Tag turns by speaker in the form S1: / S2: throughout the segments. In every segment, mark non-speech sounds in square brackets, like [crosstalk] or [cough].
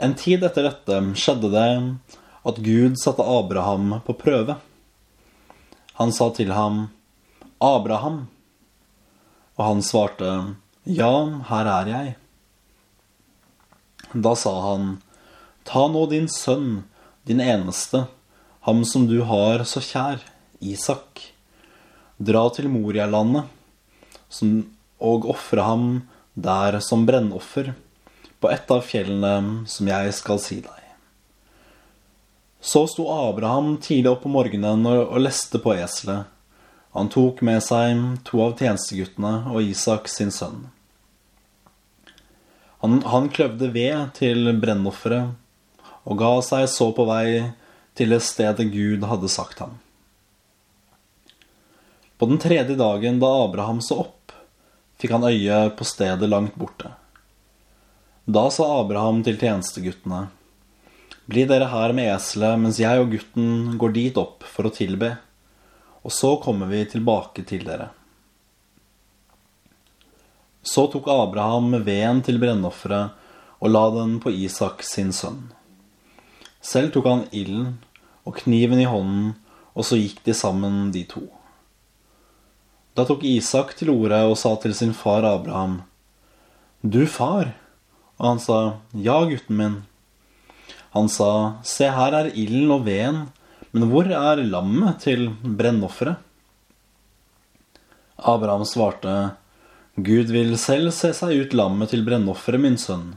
S1: En tid etter dette skjedde det at Gud satte Abraham på prøve. Han sa til ham, 'Abraham', og han svarte, 'Ja, her er jeg'. Da sa han, 'Ta nå din sønn, din eneste, ham som du har så kjær, Isak. Dra til Morialandet og ofre ham der som brennoffer på et av fjellene som jeg skal si deg. Så sto Abraham tidlig opp om morgenen og leste på eselet. Han tok med seg to av tjenesteguttene og Isak sin sønn. Han, han kløvde ved til brennofferet og ga seg så på vei til det stedet Gud hadde sagt ham. På den tredje dagen da Abraham så opp, fikk han øye på stedet langt borte. Da sa Abraham til tjenesteguttene, Bli dere her med eselet mens jeg og gutten går dit opp for å tilbe, og så kommer vi tilbake til dere. Så tok Abraham veden til brennofferet og la den på Isak sin sønn. Selv tok han ilden og kniven i hånden, og så gikk de sammen, de to. Da tok Isak til orde og sa til sin far Abraham, Du far? Og han sa, Ja, gutten min. Han sa, Se, her er ilden og veden, men hvor er lammet til brennofferet? Abraham svarte, Gud vil selv se seg ut lammet til brennofferet, min sønn.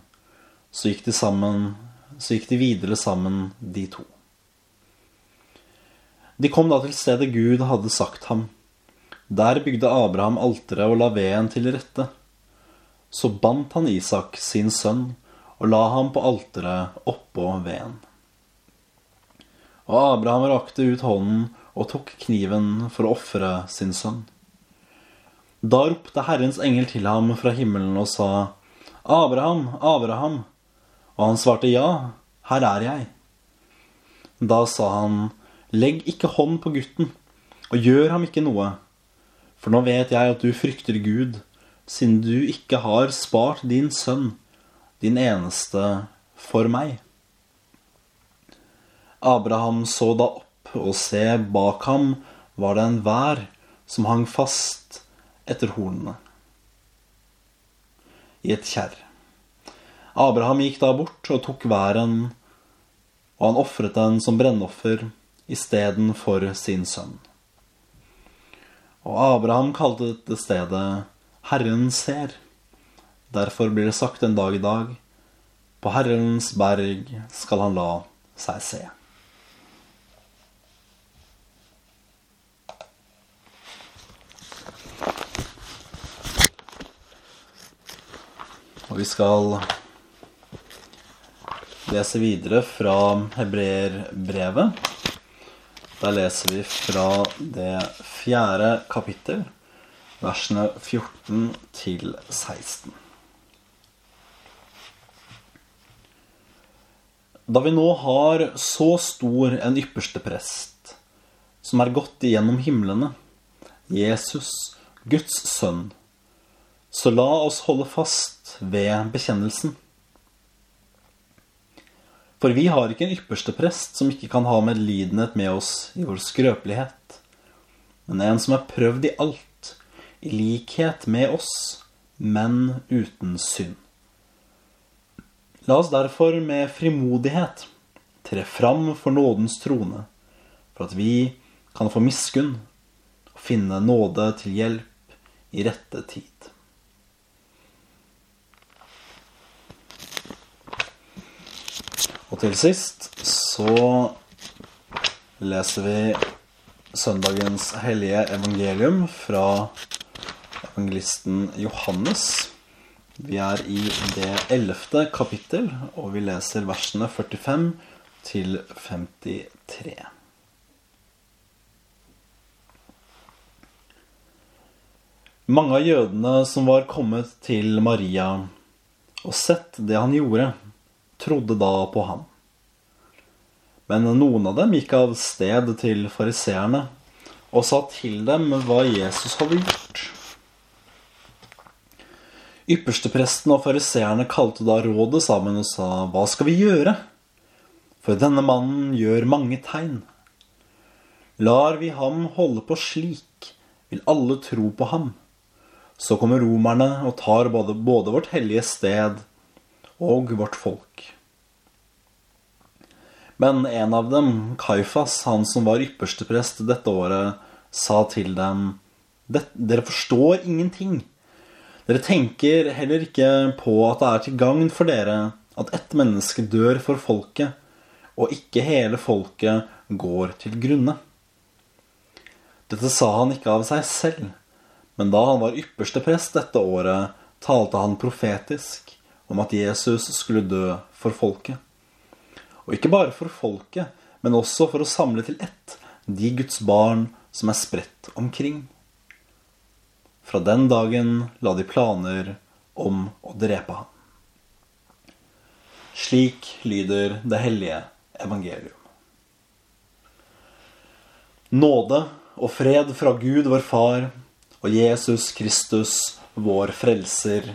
S1: Så gikk de sammen, så gikk de videre sammen, de to. De kom da til stedet Gud hadde sagt ham. Der bygde Abraham alteret og la veden til rette. Så bandt han Isak, sin sønn, og la ham på alteret oppå veden. Og Abraham rakte ut hånden og tok kniven for å ofre sin sønn. Da ropte Herrens engel til ham fra himmelen og sa, Abraham, Abraham. Og han svarte, Ja, her er jeg. Da sa han, Legg ikke hånd på gutten, og gjør ham ikke noe for nå vet jeg at du frykter Gud, siden du ikke har spart din sønn, din eneste, for meg. Abraham så da opp, og se, bak ham var det en vær som hang fast etter hornene i et kjerr. Abraham gikk da bort og tok væren, og han ofret den som brennoffer istedenfor sin sønn. Og Abraham kalte dette stedet Herren ser. Derfor blir det sagt en dag i dag, på Herrens berg skal han la seg se. Og vi skal lese videre fra hebreerbrevet. Der leser vi fra det fjerde kapittel, versene 14 til 16. Da vi nå har så stor en ypperste prest, som er gått igjennom himlene, Jesus, Guds sønn, så la oss holde fast ved bekjennelsen. For vi har ikke en ypperste prest som ikke kan ha medlidenhet med oss i vår skrøpelighet, men en som er prøvd i alt, i likhet med oss, men uten synd. La oss derfor med frimodighet tre fram for nådens trone, for at vi kan få miskunn og finne nåde til hjelp i rette tid. Og til sist så leser vi søndagens hellige evangelium fra evangelisten Johannes. Vi er i det ellevte kapittel, og vi leser versene 45 til 53. Mange av jødene som var kommet til Maria og sett det han gjorde, trodde da på ham. Men noen av dem gikk av sted til fariseerne og sa til dem hva Jesus hadde gjort. Ypperstepresten og fariseerne kalte da rådet sammen og sa, Hva skal vi gjøre? For denne mannen gjør mange tegn. Lar vi ham holde på slik, vil alle tro på ham. Så kommer romerne og tar både, både vårt hellige sted og vårt folk. Men en av dem, Kaifas, han som var yppersteprest dette året, sa til dem, Dere forstår ingenting. Dere tenker heller ikke på at det er til gagn for dere at ett menneske dør for folket, og ikke hele folket går til grunne. Dette sa han ikke av seg selv, men da han var ypperste prest dette året, talte han profetisk om at Jesus skulle dø for folket. Og ikke bare for folket, men også for å samle til ett de Guds barn som er spredt omkring. Fra den dagen la de planer om å drepe ham. Slik lyder det hellige evangelium. Nåde og fred fra Gud, vår Far, og Jesus Kristus, vår Frelser.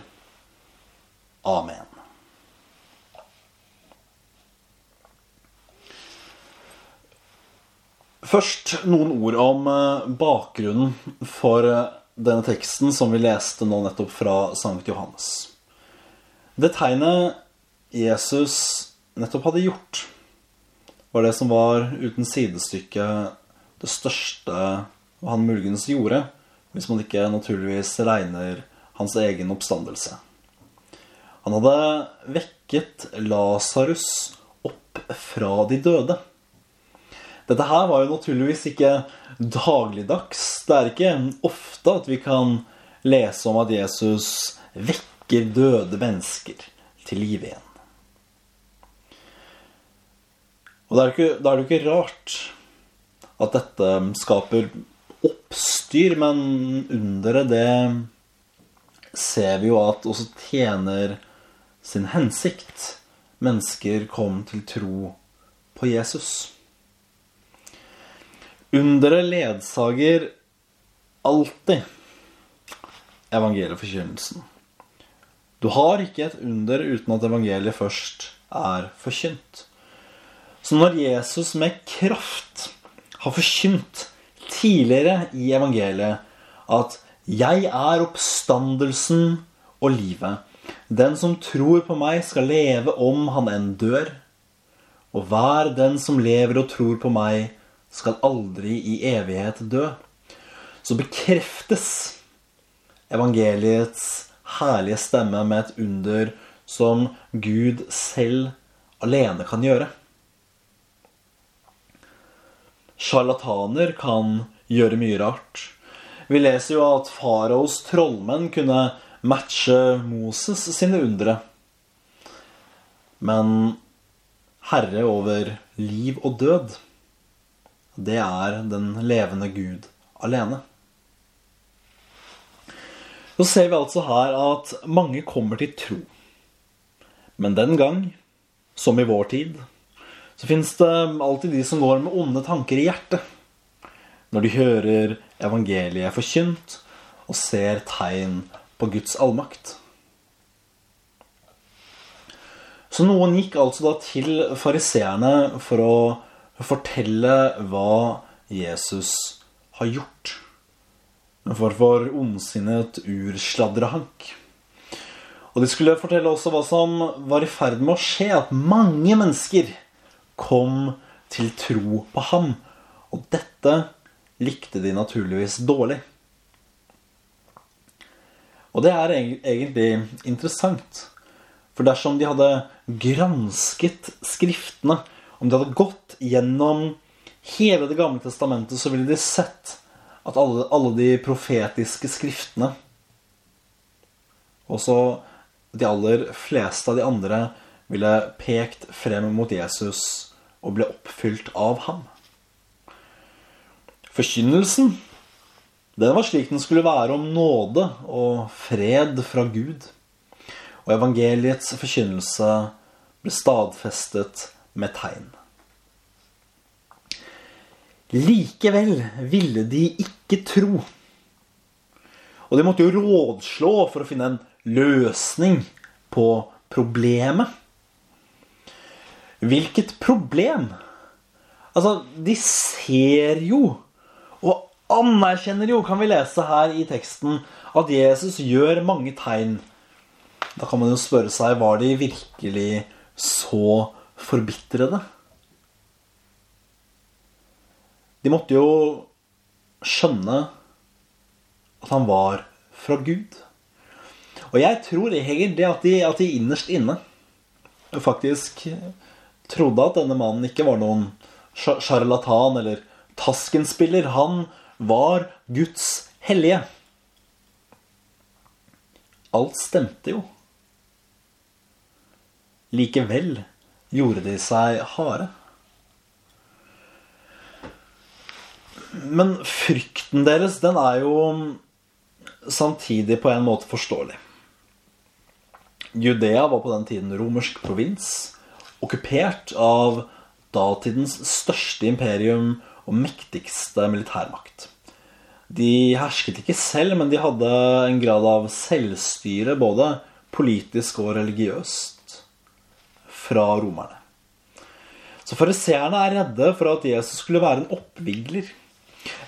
S1: Amen. Først noen ord om eh, bakgrunnen for eh, denne teksten som vi leste nå nettopp fra Sankt Johannes. Det tegnet Jesus nettopp hadde gjort, var det som var uten sidestykke det største han muligens gjorde, hvis man ikke naturligvis regner hans egen oppstandelse. Han hadde vekket Lasarus opp fra de døde. Dette her var jo naturligvis ikke dagligdags. Det er ikke ofte at vi kan lese om at Jesus vekker døde mennesker til live igjen. Og da er, ikke, er det ikke rart at dette skaper oppstyr, men underet, det ser vi jo at også tjener sin hensikt. Mennesker kom til tro på Jesus. Underet ledsager alltid evangelieforkynnelsen. Du har ikke et under uten at evangeliet først er forkynt. Så når Jesus med kraft har forkynt tidligere i evangeliet at 'Jeg er oppstandelsen og livet'. Den som tror på meg, skal leve om han enn dør. Og hver den som lever og tror på meg, skal aldri i evighet dø, så bekreftes evangeliets herlige stemme med et under som Gud selv alene kan gjøre. Sjarlataner kan gjøre mye rart. Vi leser jo at faraos trollmenn kunne matche Moses sine undre. Men herre over liv og død det er den levende Gud alene. Så ser vi altså her at mange kommer til tro. Men den gang, som i vår tid, så fins det alltid de som går med onde tanker i hjertet når de hører evangeliet forkynt og ser tegn på Guds allmakt. Så noen gikk altså da til fariseerne for å fortelle hva Jesus har gjort. En form for ondsinnet ursladrehank. Og de skulle fortelle også hva som var i ferd med å skje. At mange mennesker kom til tro på ham. Og dette likte de naturligvis dårlig. Og det er egentlig interessant. For dersom de hadde gransket Skriftene om de hadde gått gjennom hele Det gamle testamentet, så ville de sett at alle, alle de profetiske skriftene Også de aller fleste av de andre ville pekt frem mot Jesus og ble oppfylt av ham. Forkynnelsen den var slik den skulle være om nåde og fred fra Gud. Og evangeliets forkynnelse ble stadfestet med tegn. Likevel ville de ikke tro. Og de måtte jo rådslå for å finne en løsning på problemet. Hvilket problem? Altså, de ser jo og anerkjenner jo, kan vi lese her i teksten, at Jesus gjør mange tegn. Da kan man jo spørre seg var de virkelig så forbitrede? De måtte jo skjønne at han var fra Gud. Og jeg tror egentlig at de, at de innerst inne faktisk trodde at denne mannen ikke var noen sjarlatan eller taskenspiller. Han var Guds hellige. Alt stemte jo. Likevel gjorde de seg harde. Men frykten deres, den er jo samtidig på en måte forståelig. Judea var på den tiden romersk provins, okkupert av datidens største imperium og mektigste militærmakt. De hersket ikke selv, men de hadde en grad av selvstyre, både politisk og religiøst, fra romerne. Så fariseerne er redde for at Jesus skulle være en oppvigler.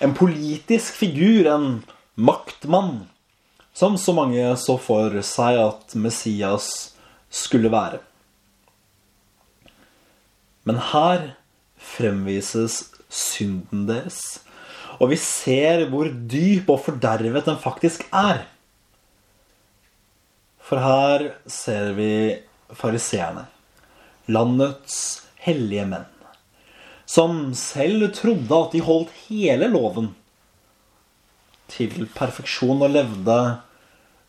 S1: En politisk figur, en maktmann, som så mange så for seg at Messias skulle være. Men her fremvises synden deres, og vi ser hvor dyp og fordervet den faktisk er. For her ser vi fariseerne, landets hellige menn som selv trodde at de holdt hele loven til perfeksjon og levde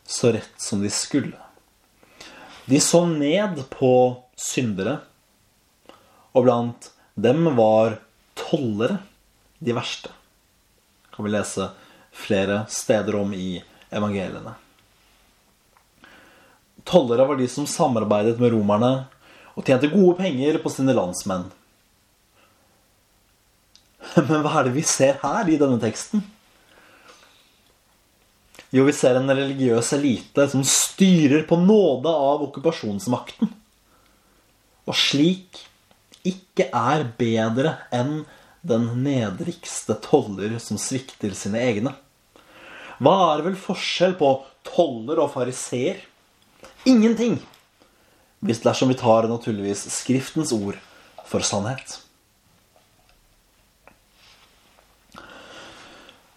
S1: så rett som de skulle. De så ned på syndere, og blant dem var tollere de verste. Det Kan vi lese flere steder om i evangeliene. Tollere var de som samarbeidet med romerne og tjente gode penger på sine landsmenn. [laughs] Men hva er det vi ser her i denne teksten? Jo, vi ser en religiøs elite som styrer på nåde av okkupasjonsmakten. Og slik ikke er bedre enn den nedrigste toller som svikter sine egne. Hva er vel forskjell på toller og fariseer? Ingenting! Hvis dersom vi tar naturligvis Skriftens ord for sannhet.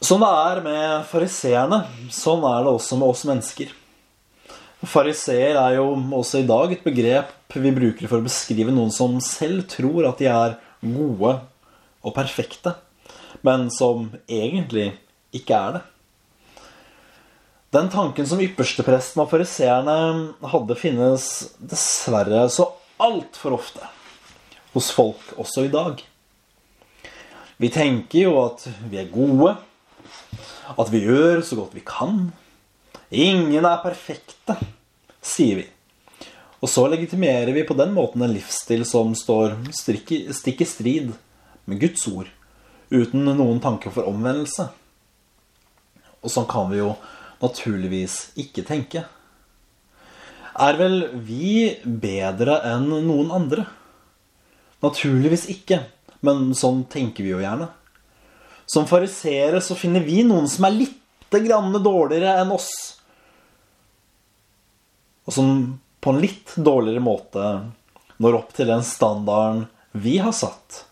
S1: Sånn det er med fariseerne, sånn er det også med oss mennesker. Fariseer er jo også i dag et begrep vi bruker for å beskrive noen som selv tror at de er gode og perfekte, men som egentlig ikke er det. Den tanken som ypperstepresten og fariseerne hadde, finnes dessverre så altfor ofte hos folk også i dag. Vi tenker jo at vi er gode, at vi gjør så godt vi kan. Ingen er perfekte, sier vi. Og så legitimerer vi på den måten en livsstil som står stikk i strid med Guds ord, uten noen tanke for omvendelse. Og sånn kan vi jo naturligvis ikke tenke. Er vel vi bedre enn noen andre? Naturligvis ikke, men sånn tenker vi jo gjerne. Som fariseere så finner vi noen som er litt grann dårligere enn oss. Og som på en litt dårligere måte når opp til den standarden vi har satt.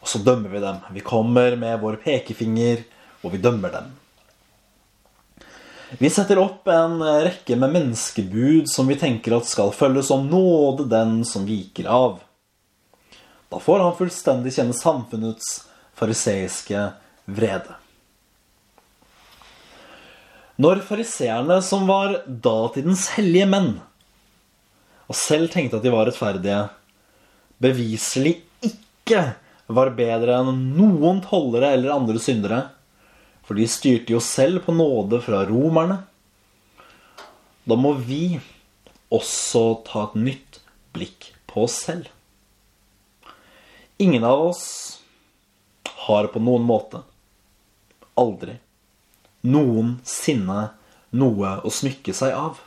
S1: Og så dømmer vi dem. Vi kommer med vår pekefinger, og vi dømmer dem. Vi setter opp en rekke med menneskebud som vi tenker at skal følges om nåde den som viker av. Da får han fullstendig kjenne samfunnets fariseiske vrede. Når fariseerne, som var datidens hellige menn, og selv tenkte at de var rettferdige, beviselig ikke var bedre enn noen tollere eller andre syndere, for de styrte jo selv på nåde fra romerne, da må vi også ta et nytt blikk på oss selv. Ingen av oss har på noen måte aldri noensinne noe å smykke seg av.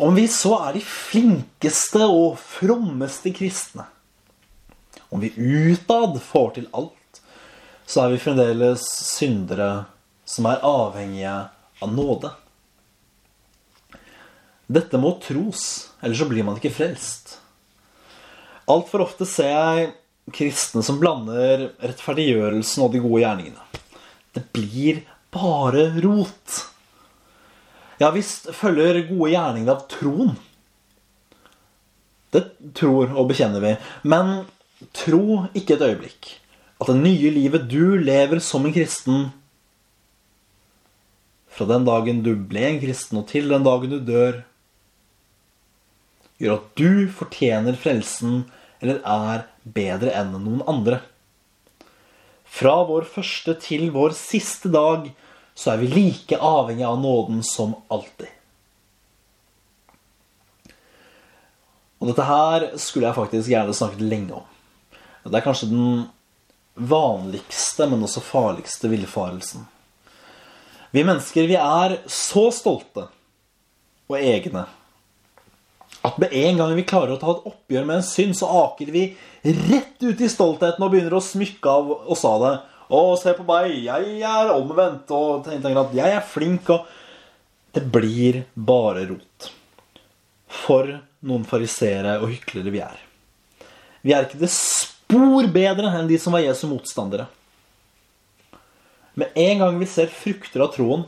S1: Om vi så er de flinkeste og frommeste kristne, om vi utad får til alt, så er vi fremdeles syndere som er avhengige av nåde. Dette må tros, ellers så blir man ikke frelst. Altfor ofte ser jeg kristne som blander rettferdiggjørelsen og de gode gjerningene. Det blir bare rot. Ja visst følger gode gjerninger av troen. Det tror og bekjenner vi. Men tro ikke et øyeblikk at det nye livet du lever som en kristen Fra den dagen du ble en kristen, og til den dagen du dør, gjør at du fortjener frelsen eller er bedre enn noen andre. Fra vår første til vår siste dag så er vi like avhengig av nåden som alltid. Og dette her skulle jeg faktisk gjerne snakket lenge om. Det er kanskje den vanligste, men også farligste villfarelsen. Vi mennesker, vi er så stolte og egne at med en gang vi klarer å ta et oppgjør med en synd, så aker vi rett ut i stoltheten og begynner å smykke av oss av det. Å, se på meg, jeg er omvendt, og tenker at jeg er flink, og Det blir bare rot. For noen farisere og hyklere vi er. Vi er ikke det spor bedre enn de som var Jesu motstandere. Med en gang vi ser frukter av troen,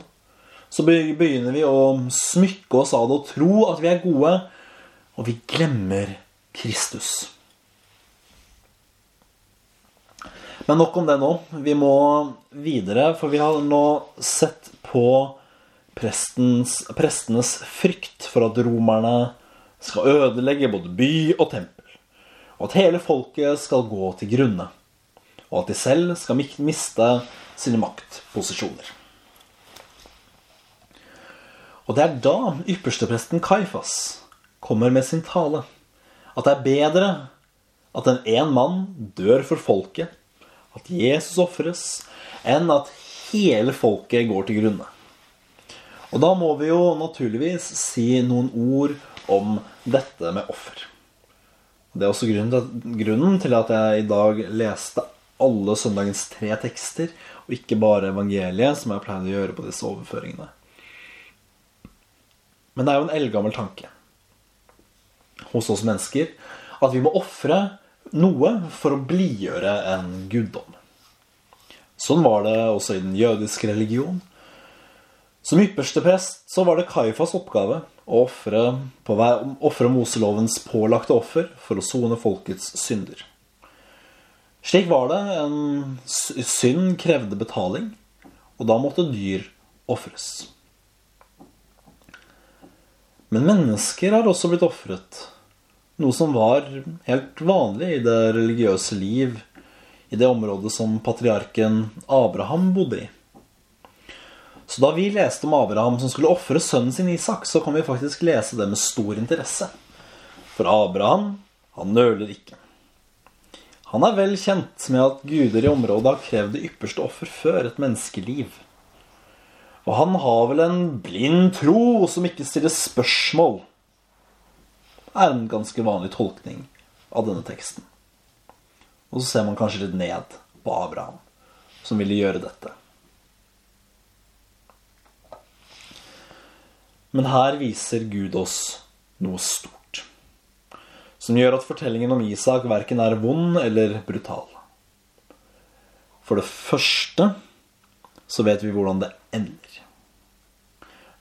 S1: så begynner vi å smykke oss av det og tro at vi er gode, og vi glemmer Kristus. Men nok om det nå. Vi må videre, for vi har nå sett på prestens, prestenes frykt for at romerne skal ødelegge både by og tempel, og at hele folket skal gå til grunne, og at de selv skal miste sine maktposisjoner. Og det er da ypperstepresten Kaifas kommer med sin tale. At det er bedre at en én mann dør for folket, at Jesus ofres, enn at hele folket går til grunne. Og da må vi jo naturligvis si noen ord om dette med offer. Det er også grunnen til at jeg i dag leste alle søndagens tre tekster, og ikke bare evangeliet, som jeg pleide å gjøre på disse overføringene. Men det er jo en eldgammel tanke hos oss mennesker at vi må ofre noe for å blidgjøre en guddom. Sånn var det også i den jødiske religion. Som ypperste prest så var det Kaifas oppgave å ofre Moselovens pålagte offer for å sone folkets synder. Slik var det. En synd krevde betaling, og da måtte dyr ofres. Men mennesker har også blitt ofret noe som var helt vanlig i det religiøse liv i det området som patriarken Abraham bodde i. Så da vi leste om Abraham som skulle ofre sønnen sin Isak, så kan vi faktisk lese det med stor interesse. For Abraham, han nøler ikke. Han er vel kjent med at guder i området har krevd det ypperste offer før et menneskeliv. Og han har vel en blind tro som ikke stiller spørsmål er en ganske vanlig tolkning av denne teksten. Og så ser man kanskje litt ned på Abraham, som ville gjøre dette. Men her viser Gud oss noe stort, som gjør at fortellingen om Isak verken er vond eller brutal. For det første så vet vi hvordan det ender.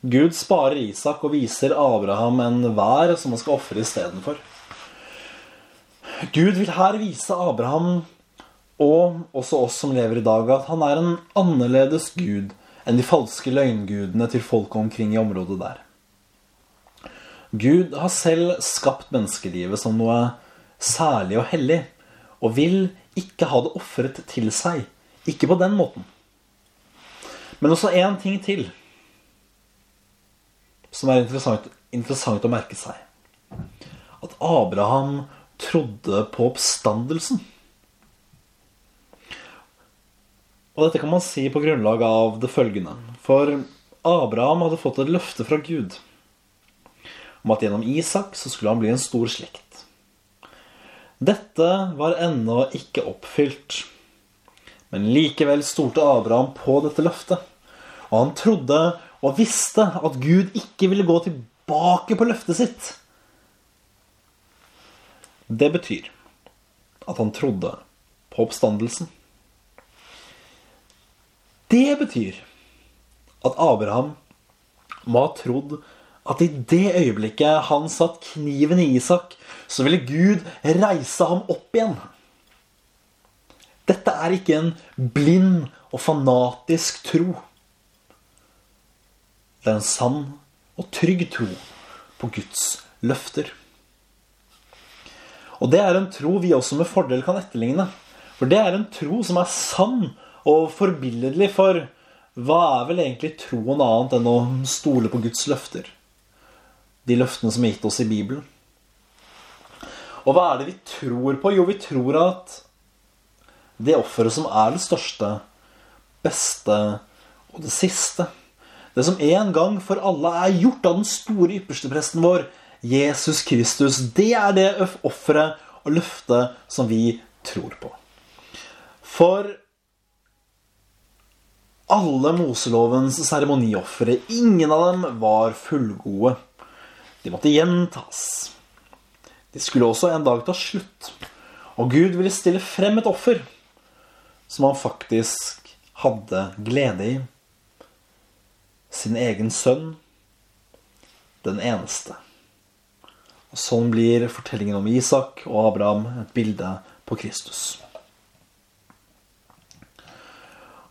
S1: Gud sparer Isak og viser Abraham en vær som han skal ofre istedenfor. Gud vil her vise Abraham, og også oss som lever i dag, at han er en annerledes gud enn de falske løgngudene til folket omkring i området der. Gud har selv skapt menneskelivet som noe særlig og hellig, og vil ikke ha det ofret til seg. Ikke på den måten. Men også én ting til som er interessant, interessant å merke seg. At Abraham trodde på oppstandelsen. Og dette kan man si på grunnlag av det følgende. For Abraham hadde fått et løfte fra Gud. Om at gjennom Isak så skulle han bli en stor slekt. Dette var ennå ikke oppfylt. Men likevel stolte Abraham på dette løftet. Og han trodde og visste at Gud ikke ville gå tilbake på løftet sitt. Det betyr at han trodde på oppstandelsen. Det betyr at Abraham må ha trodd at i det øyeblikket han satt kniven i Isak, så ville Gud reise ham opp igjen. Dette er ikke en blind og fanatisk tro. Det er en sann og trygg tro på Guds løfter. Og det er en tro vi også med fordel kan etterligne. For det er en tro som er sann og forbilledlig for hva er vel egentlig troen annet enn å stole på Guds løfter? De løftene som er gitt oss i Bibelen. Og hva er det vi tror på? Jo, vi tror at det offeret som er det største, beste og det siste Det som en gang for alle er gjort av den store ypperstepresten vår, Jesus Kristus, det er det offeret og løftet som vi tror på. For alle Moselovens seremoniofre, ingen av dem var fullgode. De måtte gjentas. De skulle også en dag ta slutt. Og Gud ville stille frem et offer som han faktisk hadde glede i. Sin egen sønn, den eneste. Og sånn blir fortellingen om Isak og Abraham et bilde på Kristus.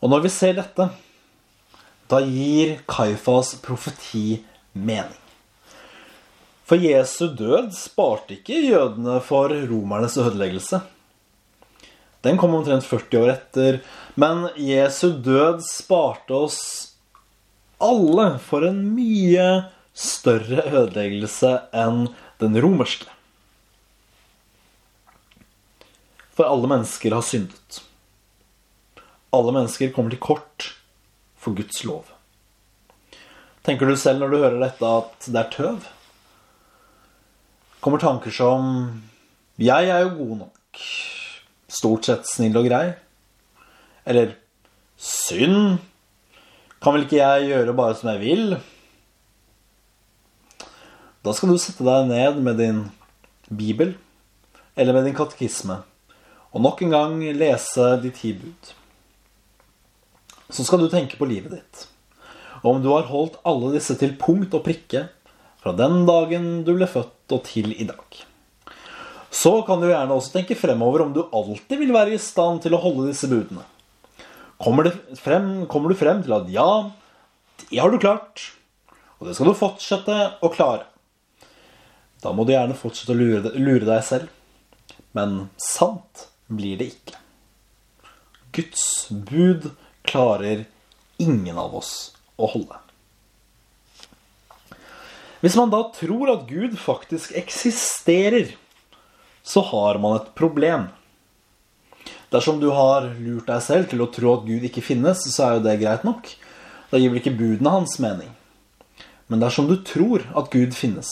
S1: Og når vi ser dette, da gir Kaifas profeti mening. For Jesu død sparte ikke jødene for romernes ødeleggelse. Den kom omtrent 40 år etter, men Jesu død sparte oss alle for en mye større ødeleggelse enn den romerske. For alle mennesker har syndet alle mennesker kommer til kort for Guds lov. Tenker du selv når du hører dette, at det er tøv? Kommer tanker som 'Jeg er jo god nok', stort sett snill og grei. Eller 'Synd', kan vel ikke jeg gjøre bare som jeg vil? Da skal du sette deg ned med din bibel eller med din katekisme og nok en gang lese de ti bud så skal du tenke på livet ditt. Og om du har holdt alle disse til punkt og prikke fra den dagen du ble født og til i dag. Så kan du gjerne også tenke fremover om du alltid vil være i stand til å holde disse budene. Kommer, frem, kommer du frem til at ja, det har du klart, og det skal du fortsette å klare. Da må du gjerne fortsette å lure, lure deg selv. Men sant blir det ikke. Guds bud klarer ingen av oss å holde. Hvis man da tror at Gud faktisk eksisterer, så har man et problem. Dersom du har lurt deg selv til å tro at Gud ikke finnes, så er jo det greit nok. Da gir vel ikke budene hans mening. Men dersom du tror at Gud finnes,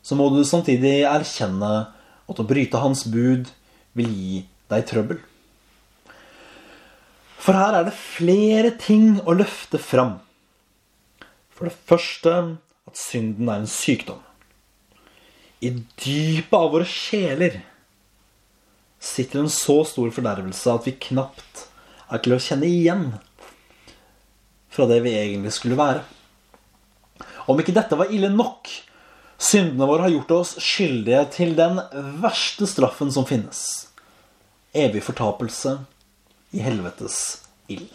S1: så må du samtidig erkjenne at å bryte hans bud vil gi deg trøbbel. For her er det flere ting å løfte fram. For det første synden er en sykdom. I dypet av våre sjeler sitter en så stor fordervelse at vi knapt er til å kjenne igjen fra det vi egentlig skulle være. Om ikke dette var ille nok, syndene våre har gjort oss skyldige til den verste straffen som finnes. Evig fortapelse i helvetes ild.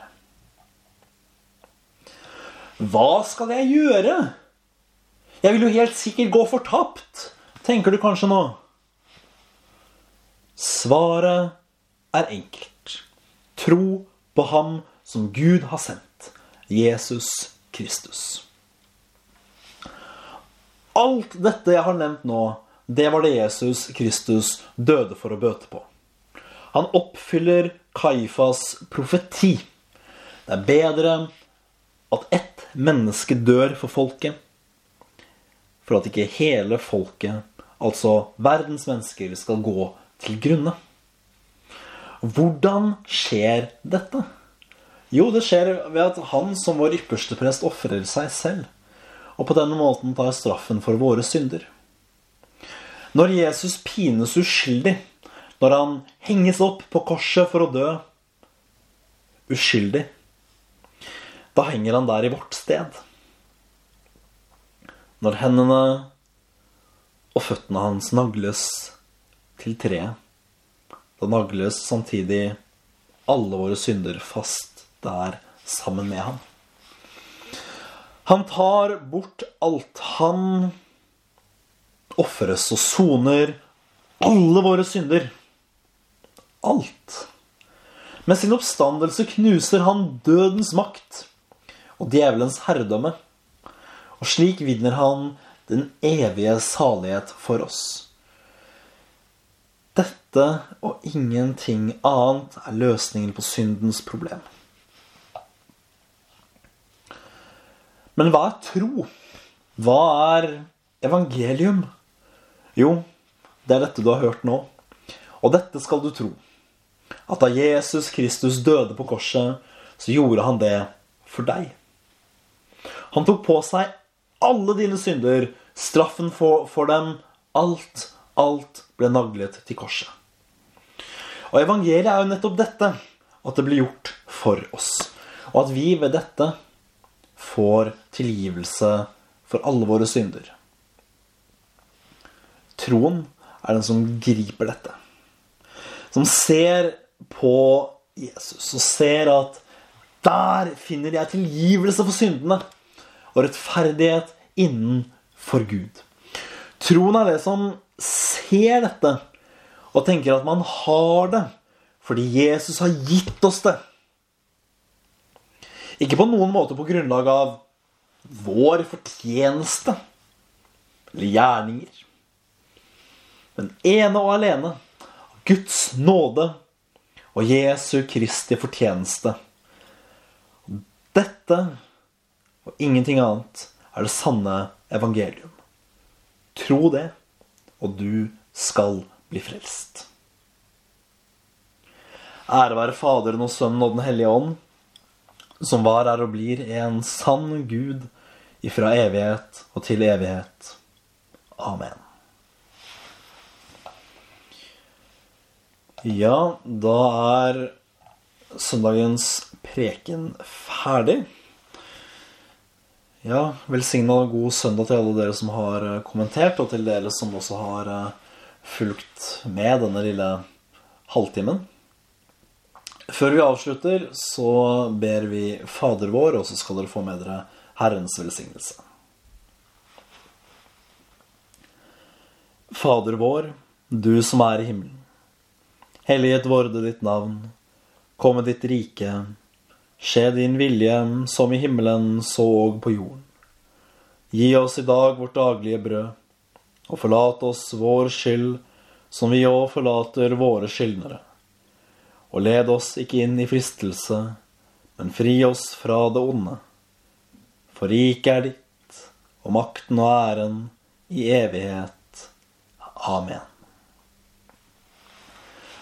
S1: Hva skal jeg gjøre? Jeg vil jo helt sikkert gå fortapt, tenker du kanskje nå. Svaret er enkelt. Tro på ham som Gud har sendt, Jesus Kristus. Alt dette jeg har nevnt nå, det var det Jesus Kristus døde for å bøte på. Han oppfyller Kaifas profeti. Det er bedre at ett menneske dør for folket, for at ikke hele folket, altså verdens mennesker, skal gå til grunne. Hvordan skjer dette? Jo, det skjer ved at han som vår ypperste prest ofrer seg selv, og på denne måten tar straffen for våre synder. Når Jesus pines uskyldig, når han henges opp på korset for å dø uskyldig, da henger han der i vårt sted. Når hendene og føttene hans nagles til treet, da nagles samtidig alle våre synder fast der sammen med ham. Han tar bort alt. Han ofres og soner alle våre synder. Alt. Med sin oppstandelse knuser han dødens makt og djevelens herredømme. Og slik vinner han den evige salighet for oss. Dette og ingenting annet er løsningen på syndens problem. Men hva er tro? Hva er evangelium? Jo, det er dette du har hørt nå. Og dette skal du tro. At da Jesus Kristus døde på korset, så gjorde han det for deg. Han tok på seg alle dine synder, straffen for, for dem, alt, alt ble naglet til korset. Og evangeliet er jo nettopp dette, at det blir gjort for oss. Og at vi ved dette får tilgivelse for alle våre synder. Troen er den som griper dette. Som ser på Jesus og ser at der finner jeg tilgivelse for syndene og rettferdighet innenfor Gud. Troen er det som ser dette og tenker at man har det fordi Jesus har gitt oss det. Ikke på noen måte på grunnlag av vår fortjeneste eller gjerninger. Men ene og alene av Guds nåde og Jesu Kristi fortjeneste. Dette og ingenting annet er det sanne evangelium. Tro det, og du skal bli frelst. Ære være Faderen og Sønnen og Den hellige ånd, som var, er og blir en sann Gud ifra evighet og til evighet. Amen. Ja, da er søndagens preken ferdig. Ja, velsigna og god søndag til alle dere som har kommentert, og til dere som også har fulgt med denne lille halvtimen. Før vi avslutter, så ber vi Fader vår, og så skal dere få med dere Herrens velsignelse. Fader vår, du som er i himmelen. Helliget vorde ditt navn. Kom med ditt rike. Skje din vilje, som i himmelen, så og på jorden. Gi oss i dag vårt daglige brød, og forlat oss vår skyld, som vi òg forlater våre skyldnere og led oss ikke inn i fristelse, men fri oss fra det onde. For riket er ditt, og makten og æren i evighet. Amen.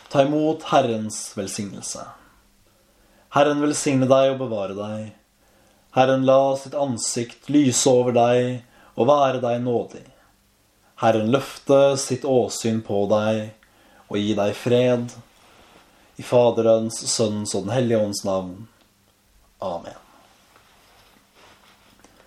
S1: Ta imot Herrens velsignelse. Herren velsigne deg og bevare deg. Herren la sitt ansikt lyse over deg og være deg nådig. Herren løfte sitt åsyn på deg og gi deg fred. I Faderens, Sønnens og Den hellige ånds navn. Amen.